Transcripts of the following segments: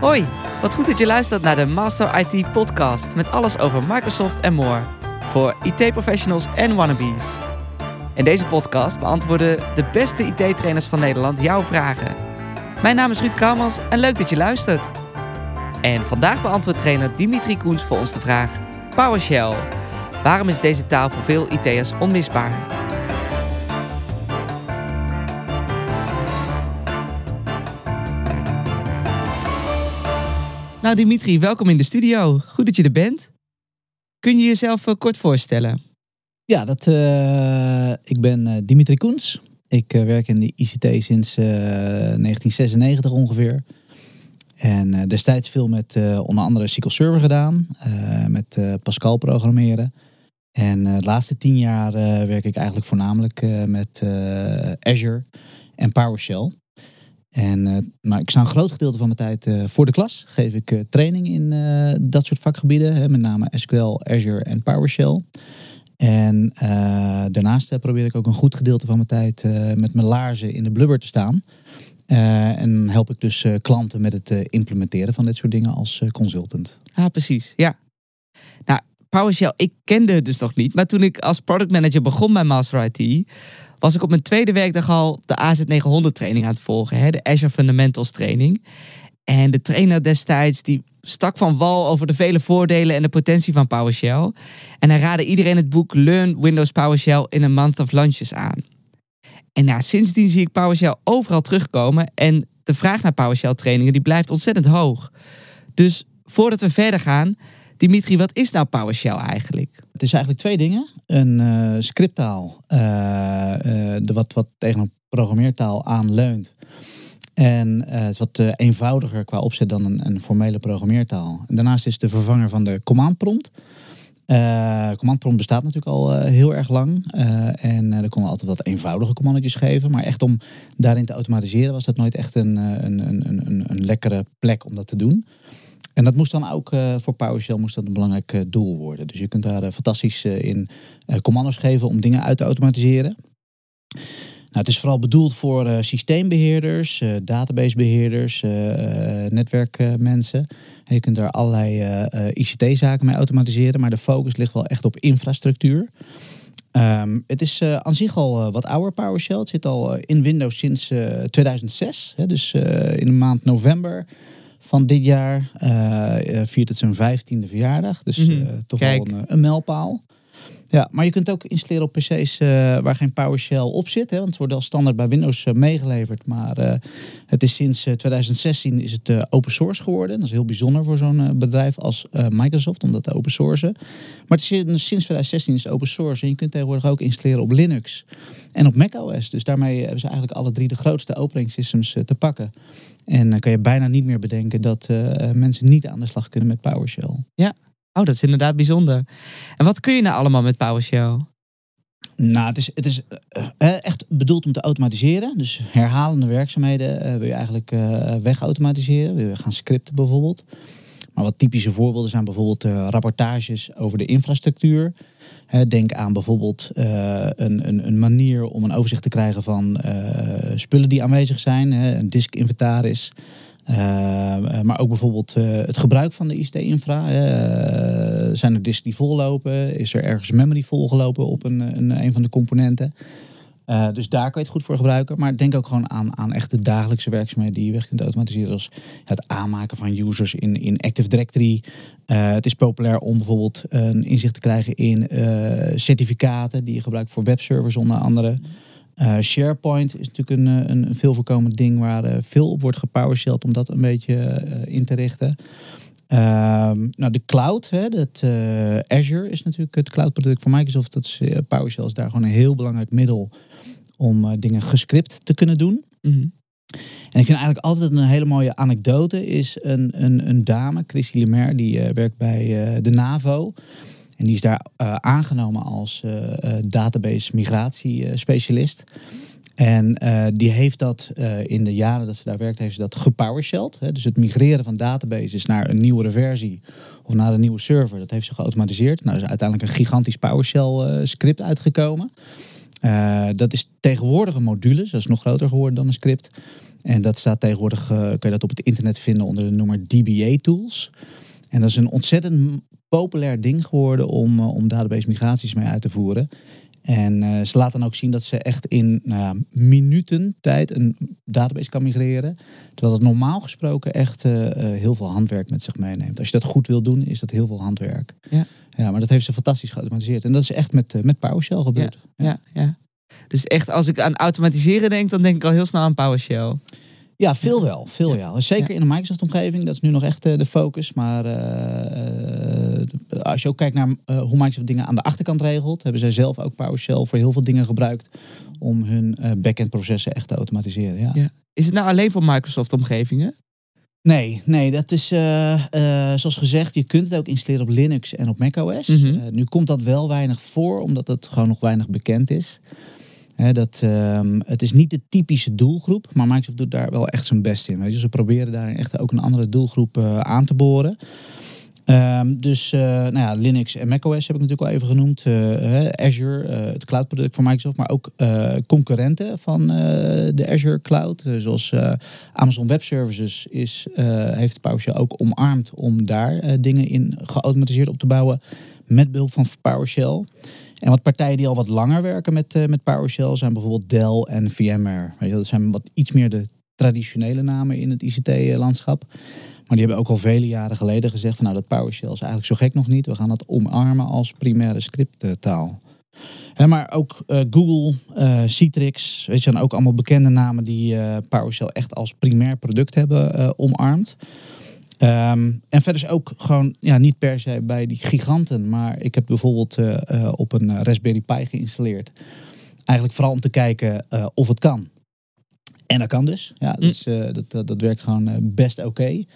Hoi, wat goed dat je luistert naar de Master IT podcast met alles over Microsoft en more. Voor IT-professionals en wannabes. In deze podcast beantwoorden de beste IT-trainers van Nederland jouw vragen. Mijn naam is Ruud Kouwmans en leuk dat je luistert. En vandaag beantwoordt trainer Dimitri Koens voor ons de vraag... PowerShell. Waarom is deze taal voor veel IT'ers onmisbaar? Nou Dimitri, welkom in de studio. Goed dat je er bent. Kun je jezelf eh, kort voorstellen? Ja, dat, uh, ik ben uh, Dimitri Koens. Ik werk in de ICT sinds 1996 ongeveer. En destijds veel met onder andere SQL Server gedaan. met Pascal programmeren. En de laatste tien jaar werk ik eigenlijk voornamelijk met Azure en PowerShell. En, maar ik sta een groot gedeelte van mijn tijd uh, voor de klas. Geef ik uh, training in dat soort vakgebieden. Hè, met name SQL, Azure en PowerShell. En daarnaast probeer ik ook een goed gedeelte van mijn tijd met mijn laarzen in de blubber te staan. en help ik dus klanten met het implementeren van dit soort dingen als consultant. Ah, precies. Ja. Nou, PowerShell, ik kende het dus nog niet. Maar toen ik als product manager begon bij Master IT was ik op mijn tweede werkdag al de AZ900 training aan het volgen. Hè, de Azure Fundamentals training. En de trainer destijds die stak van wal over de vele voordelen en de potentie van PowerShell. En hij raadde iedereen het boek Learn Windows PowerShell in a Month of Lunches aan. En nou, sindsdien zie ik PowerShell overal terugkomen. En de vraag naar PowerShell trainingen die blijft ontzettend hoog. Dus voordat we verder gaan, Dimitri, wat is nou PowerShell eigenlijk? Het is eigenlijk twee dingen. Een uh, scripttaal, uh, uh, de wat, wat tegen een programmeertaal aanleunt. En het is wat eenvoudiger qua opzet dan een, een, formele programmeertaal. Daarnaast is de vervanger van de command prompt. command prompt bestaat natuurlijk al heel erg lang. en er konden altijd wat eenvoudige commandjes geven. Maar echt om daarin te automatiseren was dat nooit echt een, een, een, een, een lekkere plek om dat te doen. En dat moest dan ook uh, voor PowerShell moest dat een belangrijk uh, doel worden. Dus je kunt daar uh, fantastisch in commando's geven om dingen uit te automatiseren. Nou, het is vooral bedoeld voor systeembeheerders, databasebeheerders, netwerkmensen. je kunt daar allerlei ICT-zaken mee automatiseren, maar de focus ligt wel echt op infrastructuur. Um, het is aan zich al wat ouder PowerShell. Het zit al in Windows sinds 2006. Hè, dus in de maand november van dit jaar uh, viert het zijn vijftiende verjaardag. Dus uh, toch wel een, een mijlpaal. Ja, maar je kunt ook installeren op PC's uh, waar geen PowerShell op zit. Hè, want het wordt al standaard bij Windows uh, meegeleverd. Maar uh, het is sinds 2016 is het open source geworden. Dat is heel bijzonder voor zo'n bedrijf als Microsoft om dat te open sourcen. Maar is, sinds 2016 is het open source. En je kunt tegenwoordig ook installeren op Linux en op macOS. Dus daarmee hebben ze eigenlijk alle drie de grootste operating te pakken. En dan kan je bijna niet meer bedenken dat mensen niet aan de slag kunnen met PowerShell. Ja, Oh, dat is inderdaad bijzonder. En wat kun je nou allemaal met PowerShell? Nou, het is, het is uh, echt bedoeld om te automatiseren. Dus herhalende werkzaamheden uh, wil je eigenlijk wegautomatiseren. Wil je gaan scripten bijvoorbeeld. Maar wat typische voorbeelden zijn bijvoorbeeld rapportages over de infrastructuur. denk aan bijvoorbeeld een, een, een, manier om een overzicht te krijgen van spullen die aanwezig zijn. een disk inventaris. Uh, maar ook bijvoorbeeld uh, het gebruik van de ICT-infra. Uh, zijn er disks die vollopen? Is er ergens memory volgelopen op een, een, een van de componenten? dus daar kan je het goed voor gebruiken. Maar denk ook gewoon aan, aan echt de dagelijkse werkzaamheden die je weg kunt automatiseren. Zoals het aanmaken van users in, in Active Directory. het is populair om bijvoorbeeld een inzicht te krijgen in certificaten die je gebruikt voor webservers onder andere. Uh, SharePoint is natuurlijk een, eh, een, een veel voorkomend ding waar uh, veel op wordt gepowershelled om dat een beetje uh, in te richten. Ehm, nou, de cloud, hè, dat, Azure is natuurlijk het cloudproduct van Microsoft. Dat is, PowerShell is daar gewoon een heel belangrijk middel om dingen gescript te kunnen doen. Mm -hmm. En ik vind eigenlijk altijd een hele mooie anekdote is een, een, een dame, Chrissy Lemaire, die werkt bij de NAVO. En die is daar uh, aangenomen als uh, database migratiespecialist. En die heeft dat in de jaren dat ze daar werkt, heeft ze dat gepowershelled. Dus het migreren van databases naar een nieuwere versie of naar een nieuwe server, dat heeft ze geautomatiseerd. Nou, is uiteindelijk een gigantisch PowerShell script uitgekomen. dat is tegenwoordig een module, dat is nog groter geworden dan een script. En dat staat tegenwoordig, kun je dat op het internet vinden onder de noemer DBA tools. En dat is een ontzettend populair ding geworden om, uh, om database migraties mee uit te voeren. En uh, ze laten dan ook zien dat ze echt in nou minuten tijd een database kan migreren. Terwijl het normaal gesproken echt uh, heel veel handwerk met zich meeneemt. Als je dat goed wil doen, is dat heel veel handwerk. Ja, ja maar dat heeft ze fantastisch geautomatiseerd. En dat is echt met, met PowerShell gebeurd. Ja, ja, ja. Dus echt, als ik aan automatiseren denk, dan denk ik al heel snel aan PowerShell. Ja, veel wel. Veel ja. Zeker in de Microsoft-omgeving. Dat is nu nog echt uh, de focus. Maar uh, als je ook kijkt naar uh, hoe Microsoft dingen aan de achterkant regelt, hebben zij zelf ook PowerShell voor heel veel dingen gebruikt om hun backend processen echt te automatiseren. Ja. ja. Is het nou alleen voor Microsoft-omgevingen? Nee, nee, dat is zoals gezegd, je kunt het ook installeren op Linux en op macOS. Mm -hmm. nu komt dat wel weinig voor, omdat het gewoon nog weinig bekend is. Dat, um, het is niet de typische doelgroep, maar Microsoft doet daar wel echt zijn best in. Weet je? Ze proberen daar echt ook een andere doelgroep uh, aan te boren. Um, dus uh, nou ja, Linux en macOS heb ik natuurlijk al even genoemd. Uh, Azure, het cloudproduct van Microsoft, maar ook concurrenten van de Azure Cloud. zoals Amazon Web Services is, heeft PowerShell ook omarmd om daar dingen in geautomatiseerd op te bouwen met behulp van PowerShell. En wat partijen die al wat langer werken met, uh, met PowerShell zijn bijvoorbeeld Dell en VMware. Weet je, dat zijn wat iets meer de traditionele namen in het ICT-landschap. Maar die hebben ook al vele jaren geleden gezegd van nou dat PowerShell is eigenlijk zo gek nog niet. We gaan dat omarmen als primaire scripttaal. He, maar ook uh, Google, uh, Citrix, weet je dan ook allemaal bekende namen die PowerShell echt als primair product hebben omarmd. Um, en verder is ook gewoon, ja, niet per se bij die giganten, maar ik heb bijvoorbeeld uh, uh, op een Raspberry Pi geïnstalleerd. Eigenlijk vooral om te kijken uh, of het kan. En dat kan dus. Ja, dus, dat, dat werkt gewoon best oké. Okay.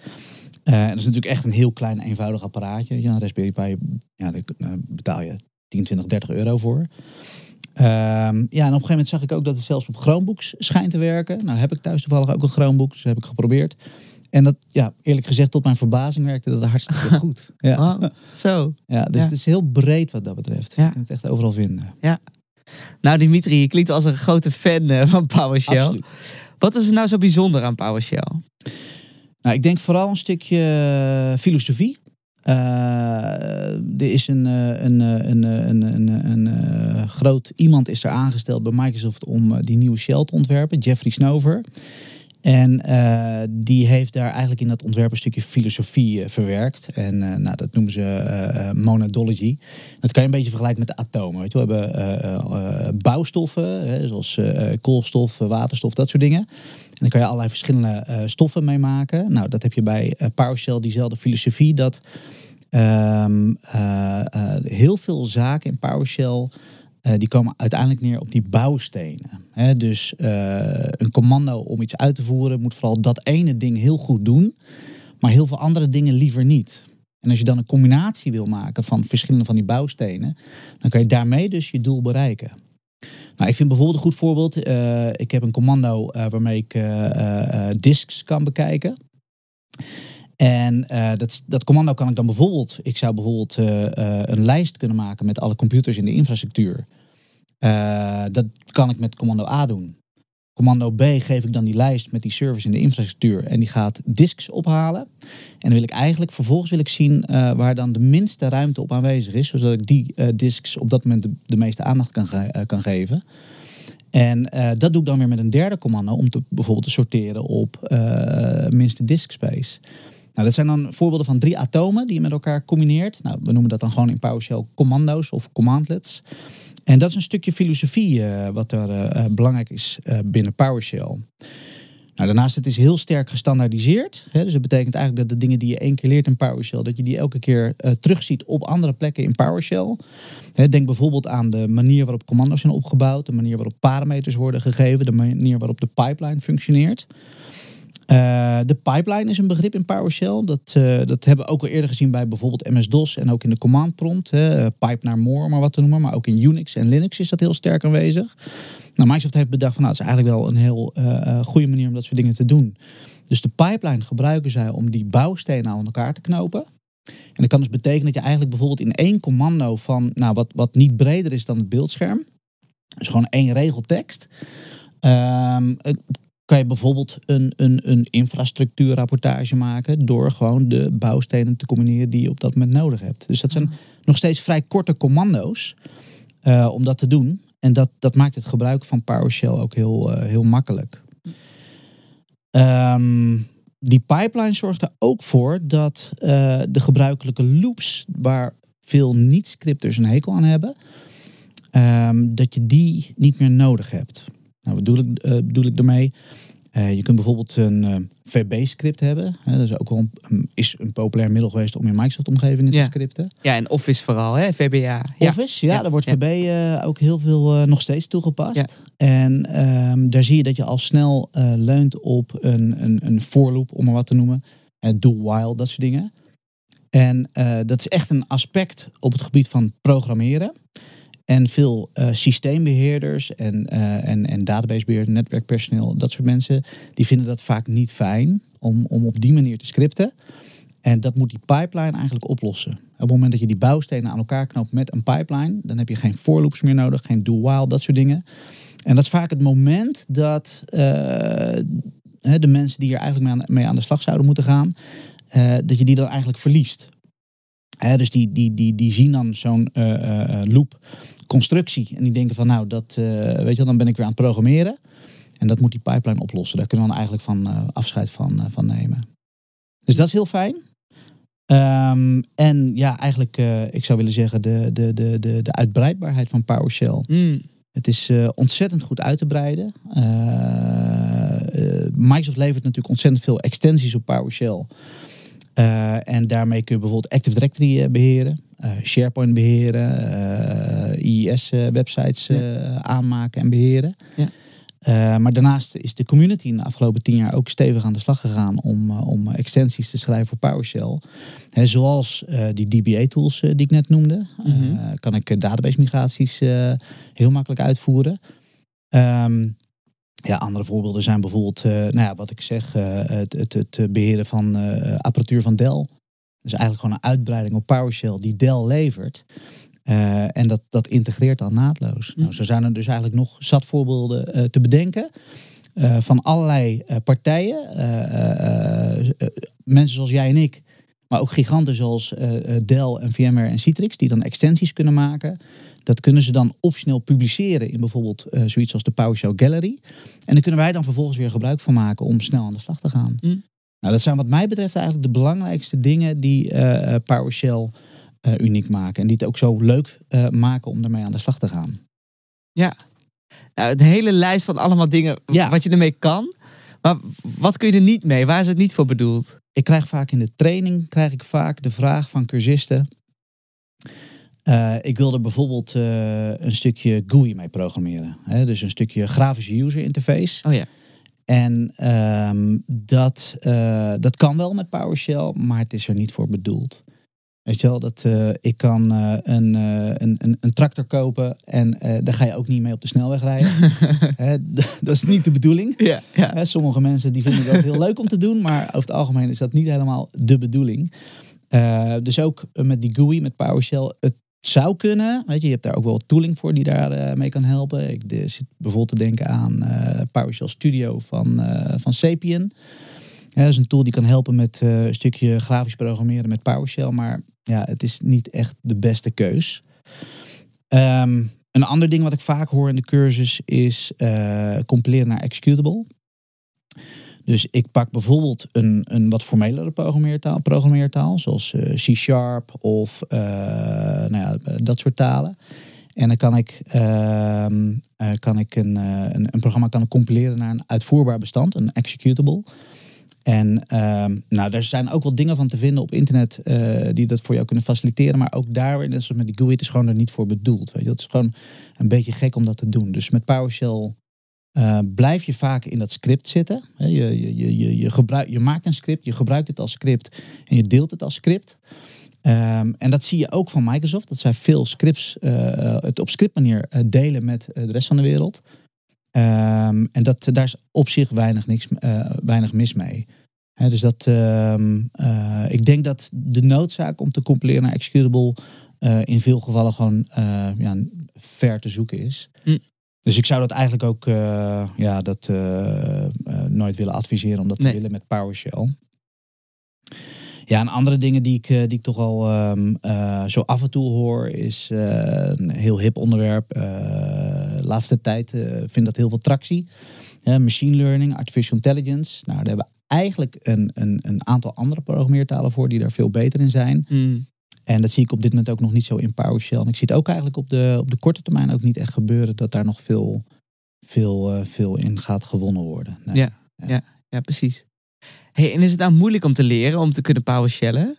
dat is natuurlijk echt een heel klein, eenvoudig apparaatje. Ja, een Raspberry Pi, ja, daar betaal je 10, 20, 30 euro voor. Um, ja, en op een gegeven moment zag ik ook dat het zelfs op Chromebooks schijnt te werken. Nou heb ik thuis toevallig ook een Chromebook, dus heb ik geprobeerd. En dat, ja, eerlijk gezegd, tot mijn verbazing werkte dat hartstikke goed. Ja. Zo. Ja, dus Ja. het is heel breed wat dat betreft. Ja. Je kunt het echt overal vinden. Ja. Nou, Dimitri, je klinkt als een grote fan eh, van PowerShell. Absoluut. Wat is er nou zo bijzonder aan PowerShell? Nou, ik denk vooral een stukje eh, filosofie. Uh, er is een, uh, een, een, een, een, een, een groot iemand is er aangesteld bij Microsoft om die nieuwe Shell te ontwerpen, Jeffrey Snover. En uh, die heeft daar eigenlijk in dat ontwerp een stukje filosofie uh, verwerkt. En uh, nou, dat noemen ze monadology. Dat kan je een beetje vergelijken met de atomen. Weet je? We hebben bouwstoffen, hè, zoals koolstof, waterstof, dat soort dingen. En daar kan je allerlei verschillende stoffen mee maken. Nou, dat heb je bij PowerShell, diezelfde filosofie. Dat ehm, heel veel zaken in PowerShell... Uh, die komen uiteindelijk neer op die bouwstenen. Dus uh, een commando om iets uit te voeren moet vooral dat ene ding heel goed doen, maar heel veel andere dingen liever niet. En als je dan een combinatie wil maken van verschillende van die bouwstenen, dan kan je daarmee dus je doel bereiken. Nou, ik vind bijvoorbeeld een goed voorbeeld. Uh, ik heb een commando waarmee ik disks kan bekijken. En uh, dat, dat commando kan ik dan bijvoorbeeld, ik zou bijvoorbeeld uh, uh, een lijst kunnen maken met alle computers in de infrastructuur. dat kan ik met commando A doen. Commando B geef ik dan die lijst met die servers in de infrastructuur en die gaat disks ophalen. En dan wil ik eigenlijk vervolgens wil ik zien waar dan de minste ruimte op aanwezig is, zodat ik die disks op dat moment de, meeste aandacht kan, kan geven. En dat doe ik dan weer met een derde commando om te, bijvoorbeeld te sorteren op minste disk space. Nou, dat zijn dan voorbeelden van drie atomen die je met elkaar combineert. Nou, we noemen dat dan gewoon in PowerShell commando's of commandlets. En dat is een stukje filosofie uh, wat er uh, belangrijk is binnen PowerShell. Nou, daarnaast het heel sterk gestandaardiseerd. Hè, dus dat betekent eigenlijk dat de dingen die je één keer leert in PowerShell, dat je die elke keer terugziet op andere plekken in PowerShell. Hè, denk bijvoorbeeld aan de manier waarop commando's zijn opgebouwd, de manier waarop parameters worden gegeven, de manier waarop de pipeline functioneert. Uh, de pipeline is een begrip in PowerShell. Dat, uh, dat hebben we ook al eerder gezien bij bijvoorbeeld MS-DOS en ook in de command prompt. Hè, pipe naar more, maar wat te noemen. Maar ook in Unix en Linux is dat heel sterk aanwezig. Nou, Microsoft heeft bedacht van nou, het is eigenlijk wel een heel goede manier om dat soort dingen te doen. Dus de pipeline gebruiken zij om die bouwstenen aan elkaar te knopen. En dat kan dus betekenen dat je eigenlijk bijvoorbeeld in één commando van, nou, wat, wat niet breder is dan het beeldscherm. Dus gewoon één regel tekst. Um, kan je bijvoorbeeld een, een, een infrastructuurrapportage maken door gewoon de bouwstenen te combineren die je op dat moment nodig hebt. Dus dat zijn nog steeds vrij korte commando's eh, om dat te doen. En dat, dat maakt het gebruik van PowerShell ook heel, eh, heel makkelijk. Ehm, die pipeline zorgt er ook voor dat eh, de gebruikelijke loops, waar veel niet-scripters een hekel aan hebben, ehm, dat je die niet meer nodig hebt. Nou, wat bedoel ik, uh, bedoel ik daarmee? Uh, je kunt bijvoorbeeld een uh, VB-script hebben. dat is ook wel een, is een populair middel geweest om in Microsoft-omgevingen Ja. te scripten. Ja, en Office vooral, hè? VBA. Ja. Office, ja, Ja, daar wordt ja. VB eh, ook heel veel eh, nog steeds toegepast. En ehm, daar zie je dat je al snel eh, leunt op een, een, een for loop, om maar wat te noemen. Do while, dat soort dingen. En eh, dat is echt een aspect op het gebied van programmeren. En veel eh, systeembeheerders en, eh, en, en databasebeheerders, netwerkpersoneel, dat soort mensen, die vinden dat vaak niet fijn om, om op die manier te scripten. En dat moet die pipeline eigenlijk oplossen. Op het moment dat je die bouwstenen aan elkaar knoopt met een pipeline, dan heb je geen for loops meer nodig, geen while, dat soort dingen. En dat is vaak het moment dat eh, de mensen die hier eigenlijk mee aan, de slag zouden moeten gaan, dat je die dan eigenlijk verliest. Dus die, die, die, die zien dan zo'n loop constructie en die denken van nou, dat, eh, weet je wel, dan ben ik weer aan het programmeren. En dat moet die pipeline oplossen. Daar kunnen we dan eigenlijk van eh, afscheid van, eh, van nemen. Dus dat is heel fijn. Ehm, en ja, eigenlijk, eh, ik zou willen zeggen, de, de, de, de, de uitbreidbaarheid van PowerShell. Mm. Het is ontzettend goed uit te breiden. Microsoft levert natuurlijk ontzettend veel extensies op PowerShell. Eh, en daarmee kun je bijvoorbeeld Active Directory eh, beheren, eh, SharePoint beheren, eh IIS-websites Ja. aanmaken en beheren. Ja. Maar daarnaast is de community in de afgelopen tien jaar ook stevig aan de slag gegaan om, om extensies te schrijven voor PowerShell. Hè, zoals die DBA-tools die ik net noemde. Mhm. kan ik database migraties heel makkelijk uitvoeren. Ehm, ja, andere voorbeelden zijn bijvoorbeeld, eh, nou ja, wat ik zeg, eh, het, het, het beheren van eh, apparatuur van Dell. Dus eigenlijk gewoon een uitbreiding op PowerShell die Dell levert. Eh, en dat, dat integreert dan naadloos. Hm. Nou, zo zijn er dus eigenlijk nog zat voorbeelden eh, te bedenken. eh, van allerlei eh, partijen. eh, eh, eh, mensen zoals jij en ik. Maar ook giganten zoals eh, eh, Dell en VMware en Citrix. Die dan extensies kunnen maken. Dat kunnen ze dan optioneel publiceren in bijvoorbeeld eh, zoiets als de PowerShell Gallery. En daar kunnen wij dan vervolgens weer gebruik van maken om snel aan de slag te gaan. Mm. Nou, dat zijn wat mij betreft eigenlijk de belangrijkste dingen die eh, eh, PowerShell uniek maken. En die het ook zo leuk maken om ermee aan de slag te gaan. Ja. Nou, een hele lijst van allemaal dingen Ja. wat je ermee kan. Maar wat kun je er niet mee? Waar is het niet voor bedoeld? Ik krijg vaak in de training krijg ik vaak de vraag van cursisten. Eh, ik wil er bijvoorbeeld eh, een stukje GUI mee programmeren. Hè? Dus een stukje grafische user interface. Oh ja. En ehm, dat, eh, dat kan wel met PowerShell, maar het is er niet voor bedoeld. Weet je wel, dat, ik kan een, eh, een, een, een tractor kopen en daar ga je ook niet mee op de snelweg rijden. Dat is niet de bedoeling. Ja, sommige mensen die vinden dat heel leuk om te doen, maar over het algemeen is dat niet helemaal de bedoeling. Dus ook met die GUI, met PowerShell, het zou kunnen. Weet je, je hebt daar ook wel tooling voor die daar eh, mee kan helpen. Ik de- zit bijvoorbeeld te denken aan eh, PowerShell Studio van, eh, van Sapien. Dat is een tool die kan helpen met een stukje grafisch programmeren met PowerShell. Maar ja, het is niet echt de beste keus. Ehm, een ander ding wat ik vaak hoor in de cursus is compileren naar executable. Dus ik pak bijvoorbeeld een, een wat formelere programmeertaal, programmeertaal zoals eh, C-sharp of eh, nou ja, dat soort talen. En dan kan ik, ehm, eh, kan ik een, eh, een, programma kan ik compileren naar een uitvoerbaar bestand, een executable. En ehm, nou, daar zijn ook wel dingen van te vinden op internet eh, die dat voor jou kunnen faciliteren. Maar ook daar net zoals met die GUI, is gewoon er niet voor bedoeld. Weet je? Het is gewoon een beetje gek om dat te doen. Dus met PowerShell eh, blijf je vaak in dat script zitten. Je, je, je, je, je, maakt een script, je gebruikt het als script en je deelt het als script. Ehm, en dat zie je ook van Microsoft, dat zij veel scripts eh, het op scriptmanier eh, delen met de rest van de wereld. Ehm, en dat, daar is op zich weinig, niks, weinig mis mee. Dus dat, ehm, eh, ik denk dat de noodzaak om te compileren naar executable in veel gevallen gewoon ja, ver te zoeken is. Hm. Dus ik zou dat eigenlijk ook eh, ja, dat, eh, eh, nooit willen adviseren om dat Nee. te willen met PowerShell. Ja, en andere dingen die ik, die ik toch al ehm, eh, zo af en toe hoor, is een heel hip onderwerp. Eh, laatste tijd vindt dat heel veel tractie. Machine learning, artificial intelligence. Nou, daar hebben we eigenlijk een, een, een aantal andere programmeertalen voor die daar veel beter in zijn. Mm. En dat zie ik op dit moment ook nog niet zo in PowerShell. En ik zie het ook eigenlijk op de, op de korte termijn ook niet echt gebeuren dat daar nog veel, veel, eh, veel in gaat gewonnen worden. Nee. Ja. Ja, precies. Hey, en is het nou moeilijk om te leren, om te kunnen PowerShellen?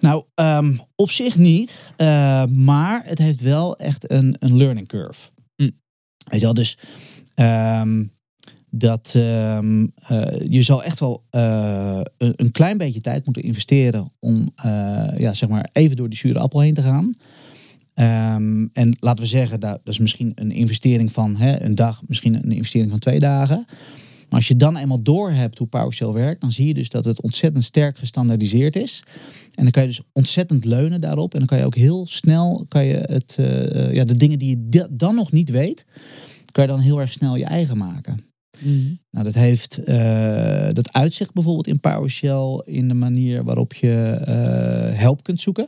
Nou, ehm, op zich niet. eh, maar het heeft wel echt een, een learning curve. Hm. Weet je wel, dus ehm, dat ehm, eh, je zal echt wel eh, een, klein beetje tijd moeten investeren om eh, ja, zeg maar even door die zure appel heen te gaan. Ehm, en laten we zeggen, dat, is misschien een investering van hè, een dag, misschien een investering van twee dagen. Maar als je dan eenmaal door hebt hoe PowerShell werkt, dan zie je dus dat het ontzettend sterk gestandaardiseerd is. En dan kan je dus ontzettend leunen daarop. En dan kan je ook heel snel kan je het, ja, de dingen die je da- dan nog niet weet, kan je dan heel erg snel je eigen maken. Mm. Nou, dat heeft eh, dat uitzicht bijvoorbeeld in PowerShell in de manier waarop je eh, help kunt zoeken.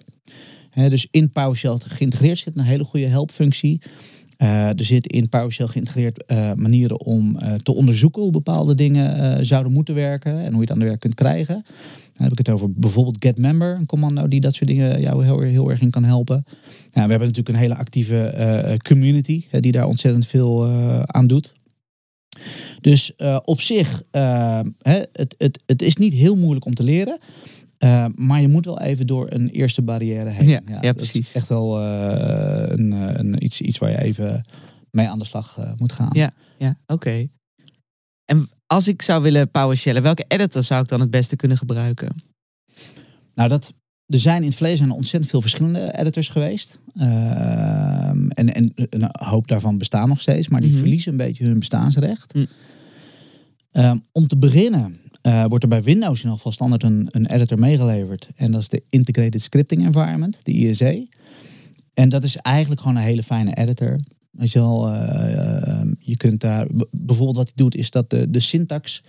Dus in PowerShell geïntegreerd zit een hele goede helpfunctie. Eh, er zit in PowerShell geïntegreerd manieren om te onderzoeken hoe bepaalde dingen zouden moeten werken en hoe je het aan de werk kunt krijgen. Dan heb ik het over bijvoorbeeld getMember, een commando die dat soort dingen jou heel, heel erg in kan helpen. Ja, we hebben natuurlijk een hele actieve community die daar ontzettend veel aan doet. Dus eh, op zich, uh, hè, het, het, het is niet heel moeilijk om te leren. Uh, maar je moet wel even door een eerste barrière heen. Ja, ja, precies. echt wel een, een, iets, iets waar je even mee aan de slag moet gaan. Ja, ja oké. Okay. En als ik zou willen PowerShellen, welke editor zou ik dan het beste kunnen gebruiken? Nou, dat, er zijn in het verleden zijn er ontzettend veel verschillende editors geweest. Uh, en, en een hoop daarvan bestaan nog steeds, maar die Mhm. mm -hmm. verliezen een beetje hun bestaansrecht. Mm. Um, om te beginnen uh, wordt er bij Windows in ieder geval standaard een, een editor meegeleverd. En dat is de Integrated Scripting Environment, de ISE. En dat is eigenlijk gewoon een hele fijne editor. Je, wel, uh, je kunt daar bijvoorbeeld wat hij doet, is dat de, de syntax.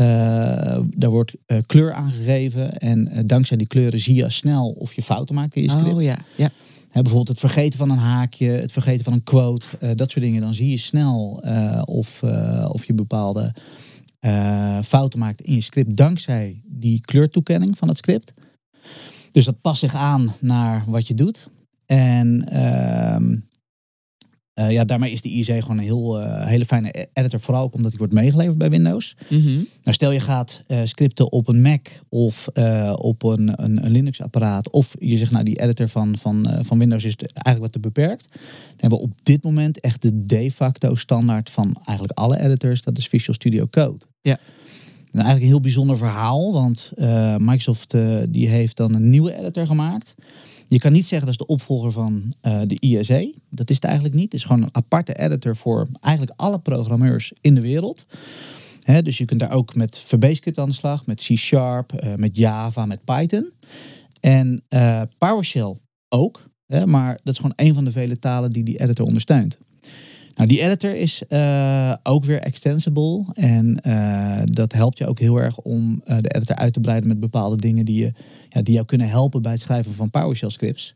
Uh, daar wordt uh, kleur aangegeven. En uh, dankzij die kleuren zie je snel of je fouten maakt in je script. Oh ja, ja. He, bijvoorbeeld het vergeten van een haakje, het vergeten van een quote, dat soort dingen. Dan zie je snel of, of je bepaalde fouten maakt in je script dankzij die kleurtoekenning van het script. Dus dat past zich aan naar wat je doet. En uh, uh, ja, daarmee is de ISE gewoon een heel, uh, hele fijne editor, vooral ook omdat die wordt meegeleverd bij Windows. Mm -hmm. Nou, stel je gaat scripten op een Mac of op een, een, een Linux-apparaat, of je zegt nou die editor van, van, van Windows is eigenlijk wat te beperkt. Dan hebben we op dit moment echt de de facto standaard van eigenlijk alle editors, dat is Visual Studio Code. Ja. En eigenlijk een heel bijzonder verhaal, want uh, Microsoft uh, die heeft dan een nieuwe editor gemaakt. Je kan niet zeggen dat is de opvolger van uh, de ISE. Dat is het eigenlijk niet. Het is gewoon een aparte editor voor eigenlijk alle programmeurs in de wereld. Dus je kunt daar ook met VB-script aan de slag, met C-Sharp, met Java, met Python. En PowerShell ook. Maar dat is gewoon een van de vele talen die die editor ondersteunt. Nou, die editor is uh, ook weer extensible. En uh, dat helpt je ook heel erg om uh, de editor uit te breiden met bepaalde dingen die, je, ja, die jou kunnen helpen bij het schrijven van PowerShell scripts.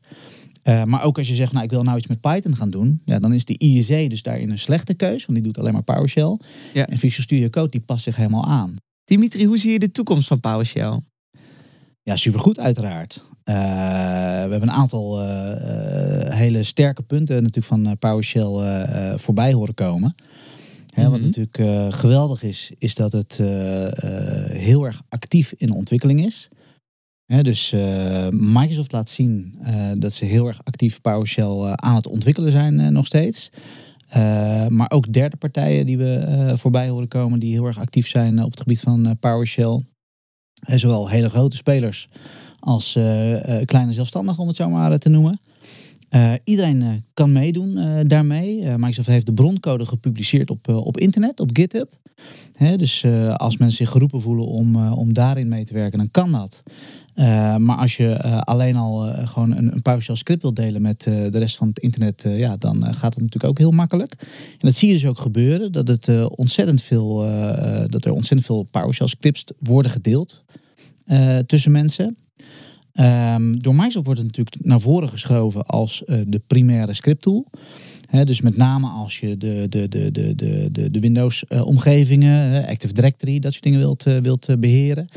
maar ook als je zegt, nou ik wil nou iets met Python gaan doen, ja, dan is die ISE dus daarin een slechte keus, want die doet alleen maar PowerShell. Ja. En Visual Studio Code die past zich helemaal aan. Dimitri, hoe zie je de toekomst van PowerShell? Ja, supergoed uiteraard. Uh, we hebben een aantal uh, uh, hele sterke punten natuurlijk van PowerShell voorbij horen komen. Hè, Mhm. Wat natuurlijk geweldig is, is dat het heel erg actief in de ontwikkeling is. Hè, dus Microsoft laat zien dat ze heel erg actief PowerShell aan het ontwikkelen zijn nog steeds. maar ook derde partijen die we voorbij horen komen, die heel erg actief zijn op het gebied van PowerShell. Zowel hele grote spelers als uh, uh, kleine zelfstandigen, om het zo maar te noemen. Uh, iedereen kan meedoen daarmee. Microsoft heeft de broncode gepubliceerd op, op internet, op GitHub. Hè, dus als mensen zich geroepen voelen om, om daarin mee te werken, dan kan dat. Eh, maar als je eh, alleen al eh, gewoon een, een PowerShell script wil delen met de rest van het internet, ja, dan gaat het natuurlijk ook heel makkelijk. En dat zie je dus ook gebeuren, dat, het, ontzettend veel, dat er ontzettend veel PowerShell scripts worden gedeeld tussen mensen. Ehm, door Microsoft wordt het natuurlijk naar voren geschoven als de primaire scripttool. Dus met name als je de, de, de, de, de, de Windows-omgevingen, Active Directory, dat soort dingen wilt, wilt beheren.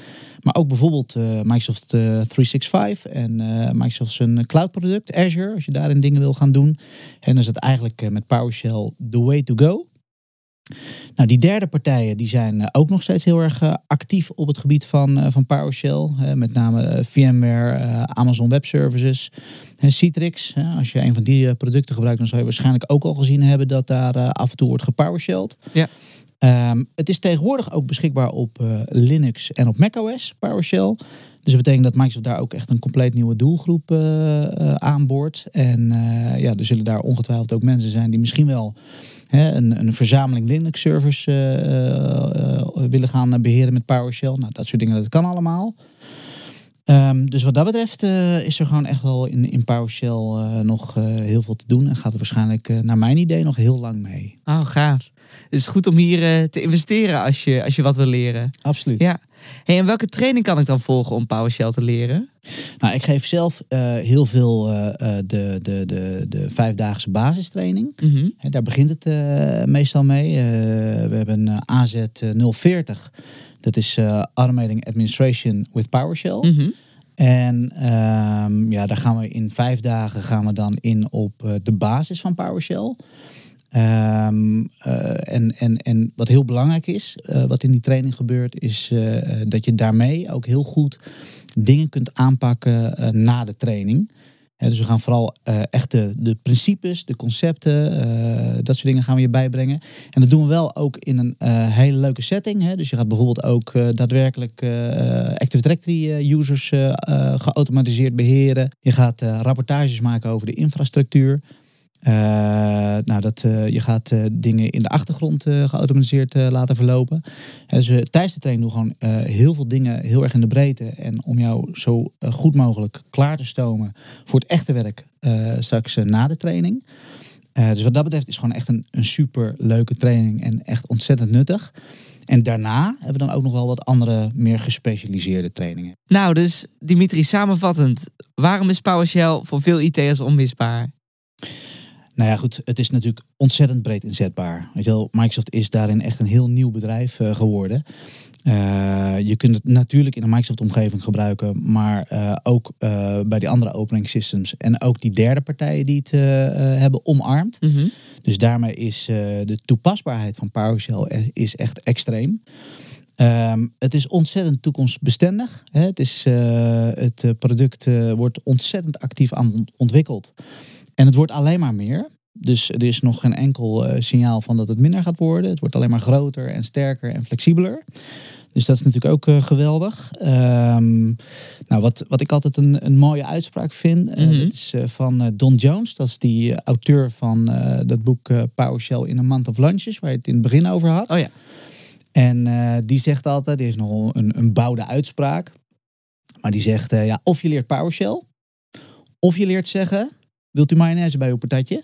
Maar ook bijvoorbeeld Microsoft 365 eh, en Microsoft zijn cloud product, Azure, als je daarin dingen wil gaan doen. En dan is het eigenlijk met PowerShell the way to go. Nou, die derde partijen die zijn ook nog steeds heel erg actief op het gebied van, van PowerShell. met name VMware, Amazon Web Services, Citrix. als je een van die producten gebruikt, dan zou je waarschijnlijk ook al gezien hebben dat daar af en toe wordt gepowershelled. Ja. Um, het is tegenwoordig ook beschikbaar op Linux en op macOS, PowerShell. Dus dat betekent dat Microsoft daar ook echt een compleet nieuwe doelgroep uh, uh, aanboort. En ja, er zullen daar ongetwijfeld ook mensen zijn die misschien wel hè, een, een verzameling Linux-servers willen gaan beheren met PowerShell. Nou, dat soort dingen, dat kan allemaal. Um, dus wat dat betreft is er gewoon echt wel in, in PowerShell nog heel veel te doen. En gaat er waarschijnlijk, naar mijn idee, nog heel lang mee. Oh, gaaf. Het is goed om hier te investeren als je, als je wat wil leren. Absoluut. Ja. Hey, en welke training kan ik dan volgen om PowerShell te leren? Nou, ik geef zelf uh, heel veel uh, de, de, de, de vijfdaagse basistraining. Mm -hmm. Daar begint het meestal mee. we hebben een AZ 040. Dat is Automating Administration with PowerShell. Mm -hmm. En um, ja, daar gaan we in vijf dagen gaan we dan in op de basis van PowerShell. Um, uh, en, en, en wat heel belangrijk is, uh, wat in die training gebeurt, is uh, dat je daarmee ook heel goed dingen kunt aanpakken na de training. dus we gaan vooral echt de, de, principes, de concepten, dat soort dingen gaan we je bijbrengen. En dat doen we wel ook in een hele leuke setting. Hè. Dus je gaat bijvoorbeeld ook daadwerkelijk Active Directory users geautomatiseerd beheren. Je gaat rapportages maken over de infrastructuur. Uh, nou, dat, uh, je gaat uh, dingen in de achtergrond geautomatiseerd laten verlopen. dus tijdens de training doen gewoon heel veel dingen heel erg in de breedte. En om jou zo goed mogelijk klaar te stomen voor het echte werk straks na de training. dus wat dat betreft is gewoon echt een, een super leuke training en echt ontzettend nuttig. En daarna hebben we dan ook nog wel wat andere, meer gespecialiseerde trainingen. Nou, dus Dimitri, samenvattend. Waarom is PowerShell voor veel IT'ers onmisbaar? Nou ja, goed, het is natuurlijk ontzettend breed inzetbaar. Weet je wel, Microsoft is daarin echt een heel nieuw bedrijf uh, geworden. Uh, je kunt het natuurlijk in een Microsoft-omgeving gebruiken, maar uh, ook bij die andere operating systems en ook die derde partijen die het hebben omarmd. Mm -hmm. Dus daarmee is de toepasbaarheid van PowerShell is echt extreem. Um, het is ontzettend toekomstbestendig. Hè. Het, is, het product wordt ontzettend actief aan ontwikkeld. En het wordt alleen maar meer. Dus er is nog geen enkel uh, signaal van dat het minder gaat worden. Het wordt alleen maar groter en sterker en flexibeler. Dus dat is natuurlijk ook uh, geweldig. Um, nou, wat, wat ik altijd een, een mooie uitspraak vind, uh, mm -hmm. dat is van Don Jones. Dat is die auteur van dat boek PowerShell in a Month of Lunches, waar je het in het begin over had. Oh ja. En die zegt altijd, die is nogal een, een bouwde uitspraak. Maar die zegt, ja, of je leert PowerShell, of je leert zeggen, Wilt u mayonaise bij uw patatje?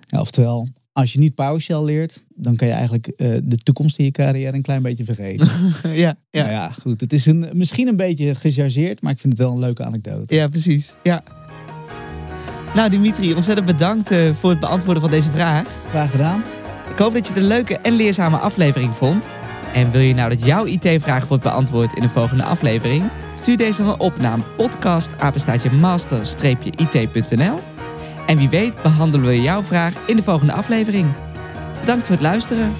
Ja, oftewel, als je niet PowerShell leert, dan kan je eigenlijk uh, de toekomst in je carrière een klein beetje vergeten. ja, ja. Nou ja, goed. Het is een, misschien een beetje gechargeerd, maar ik vind het wel een leuke anekdote. Ja, precies. Ja. Nou, Dimitri, ontzettend bedankt uh, voor het beantwoorden van deze vraag. Graag gedaan. Ik hoop dat je het een leuke en leerzame aflevering vond. En wil je nou dat jouw IT-vraag wordt beantwoord in de volgende aflevering? Stuur deze dan op naar podcast master-it.nl en wie weet behandelen we jouw vraag in de volgende aflevering. Bedankt voor het luisteren.